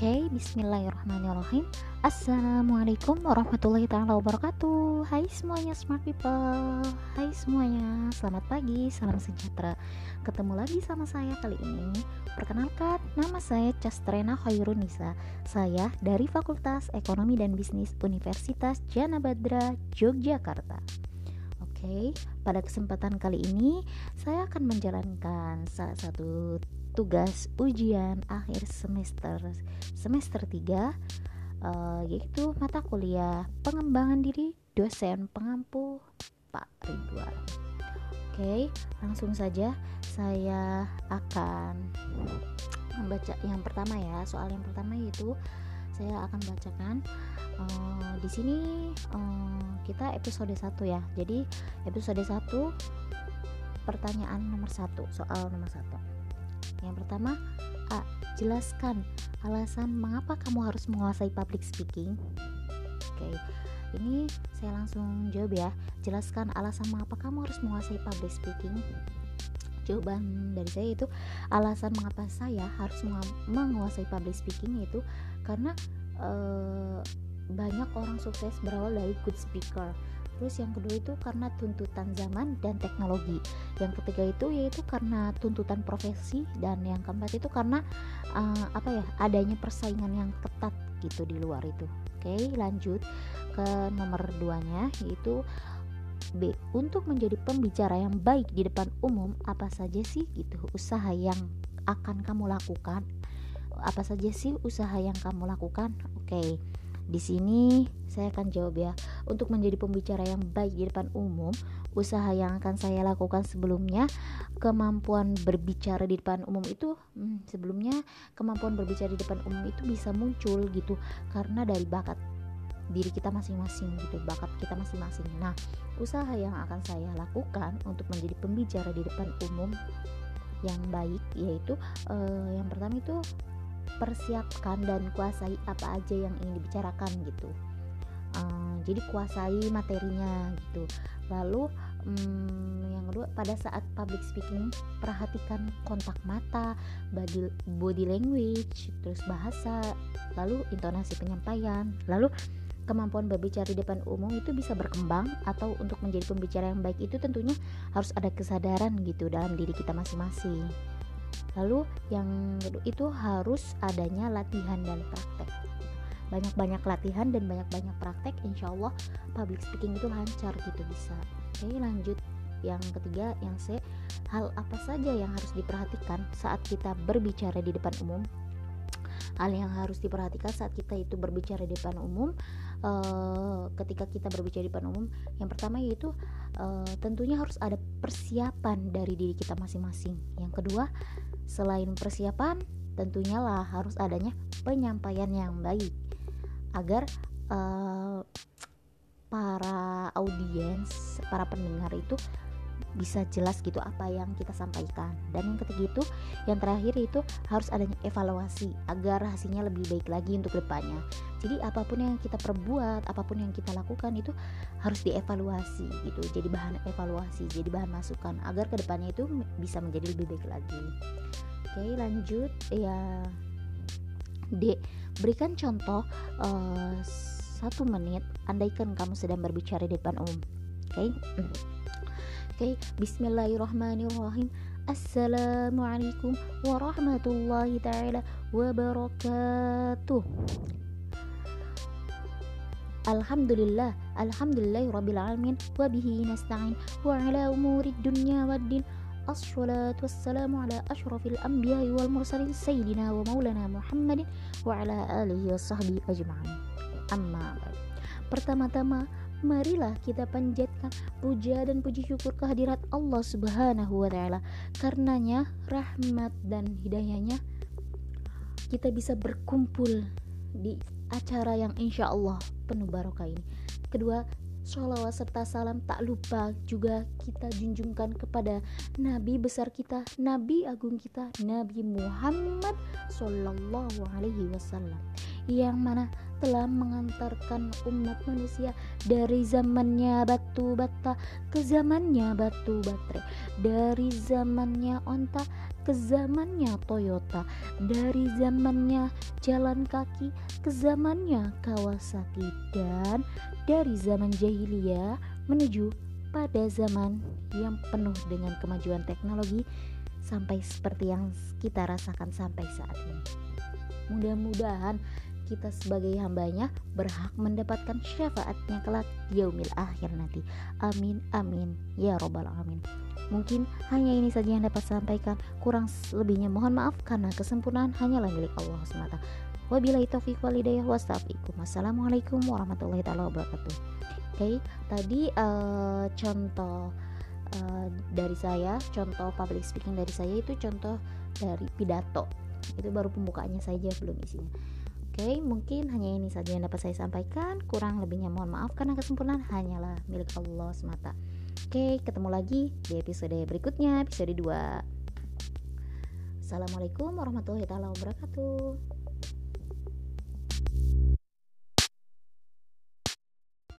Oke, bismillahirrahmanirrahim. Assalamualaikum warahmatullahi taala wabarakatuh. Hai semuanya smart people. Hai semuanya, selamat pagi, salam sejahtera. Ketemu lagi sama saya kali ini. Perkenalkan, nama saya Castrena Khairunisa Saya dari Fakultas Ekonomi dan Bisnis Universitas Jana Badra, Yogyakarta. Oke, pada kesempatan kali ini saya akan menjalankan salah satu tugas ujian akhir semester semester 3 uh, eh, yaitu mata kuliah pengembangan diri dosen pengampu Pak Ridwan. Oke, langsung saja saya akan membaca yang pertama ya. Soal yang pertama yaitu saya akan bacakan uh, di sini uh, kita episode 1 ya. Jadi episode 1 pertanyaan nomor satu soal nomor satu yang pertama, A. Jelaskan alasan mengapa kamu harus menguasai public speaking. Oke, ini saya langsung jawab ya. Jelaskan alasan mengapa kamu harus menguasai public speaking. Jawaban dari saya itu alasan mengapa saya harus menguasai public speaking itu karena uh, banyak orang sukses berawal dari good speaker terus yang kedua itu karena tuntutan zaman dan teknologi yang ketiga itu yaitu karena tuntutan profesi dan yang keempat itu karena uh, apa ya adanya persaingan yang ketat gitu di luar itu oke lanjut ke nomor duanya yaitu B. Untuk menjadi pembicara yang baik di depan umum, apa saja sih gitu usaha yang akan kamu lakukan? Apa saja sih usaha yang kamu lakukan? Oke. Okay. Di sini saya akan jawab ya. Untuk menjadi pembicara yang baik di depan umum, usaha yang akan saya lakukan sebelumnya, kemampuan berbicara di depan umum itu hmm, sebelumnya kemampuan berbicara di depan umum itu bisa muncul gitu karena dari bakat diri kita masing-masing gitu, bakat kita masing-masing. Nah, usaha yang akan saya lakukan untuk menjadi pembicara di depan umum yang baik yaitu uh, yang pertama itu persiapkan dan kuasai apa aja yang ingin dibicarakan gitu. Uh, jadi kuasai materinya gitu. Lalu um, yang kedua pada saat public speaking perhatikan kontak mata body body language terus bahasa lalu intonasi penyampaian. Lalu kemampuan berbicara di depan umum itu bisa berkembang atau untuk menjadi pembicara yang baik itu tentunya harus ada kesadaran gitu dalam diri kita masing-masing lalu yang itu harus adanya latihan dan praktek. Banyak-banyak latihan dan banyak-banyak praktek insya Allah public speaking itu lancar gitu bisa. Oke lanjut. Yang ketiga yang C hal apa saja yang harus diperhatikan saat kita berbicara di depan umum hal yang harus diperhatikan saat kita itu berbicara di depan umum uh, ketika kita berbicara di depan umum yang pertama yaitu uh, tentunya harus ada persiapan dari diri kita masing-masing. Yang kedua Selain persiapan, tentunya lah harus adanya penyampaian yang baik agar uh, para audiens, para pendengar itu bisa jelas gitu apa yang kita sampaikan. Dan yang ketiga itu yang terakhir itu harus adanya evaluasi agar hasilnya lebih baik lagi untuk depannya. Jadi apa pun yang kita perbuat apa pun yang kita lakukan itu harus dievaluasi gitu. Jadi bahan evaluasi jadi bahan masukan agar ke depannya itu bisa menjadi lebih baik lagi. Oke lanjut. Ya D. Berikan contoh uh, satu menit andaikan kamu sedang berbicara di depan umum. Oke? Okay? Bismillahirrahmanirrahim. Assalamualaikum warahmatullahi taala wabarakatuh. Alhamdulillah Alhamdulillah Rabbil Alamin. Wabihi nasta'in. Wa ala umuri dunya waddin ashrafil anbiya wal mursalin Sayyidina wa maulana Muhammadin Wa ala alihi wa sahbihi ajma'in. Amma Pertama-tama marilah kita panjatkan puja dan puji syukur kehadirat Allah Subhanahu wa taala. Karenanya rahmat dan hidayahnya kita bisa berkumpul di acara yang insya Allah penuh barokah ini. Kedua, sholawat serta salam tak lupa juga kita junjungkan kepada Nabi besar kita, Nabi agung kita, Nabi Muhammad Sallallahu Alaihi Wasallam yang mana telah mengantarkan umat manusia dari zamannya batu bata ke zamannya batu baterai dari zamannya onta ke zamannya Toyota dari zamannya jalan kaki ke zamannya Kawasaki dan dari zaman jahiliyah menuju pada zaman yang penuh dengan kemajuan teknologi sampai seperti yang kita rasakan sampai saat ini. Mudah-mudahan kita sebagai hambanya berhak mendapatkan syafaatnya kelak yaumil akhir nanti. Amin amin ya robbal alamin. Mungkin hanya ini saja yang dapat sampaikan. Kurang lebihnya mohon maaf karena kesempurnaan hanyalah milik Allah semata. Wabillahi taufiq walhidayah wassalamualaikum. Wassalamualaikum warahmatullahi wabarakatuh. Oke, okay, tadi uh, contoh uh, dari saya, contoh public speaking dari saya itu contoh dari pidato. Itu baru pembukaannya saja belum isinya. Okay, mungkin hanya ini saja yang dapat saya sampaikan. Kurang lebihnya mohon maaf karena kesempurnaan hanyalah milik Allah semata. Oke, okay, ketemu lagi di episode berikutnya, episode 2. Assalamualaikum warahmatullahi wabarakatuh.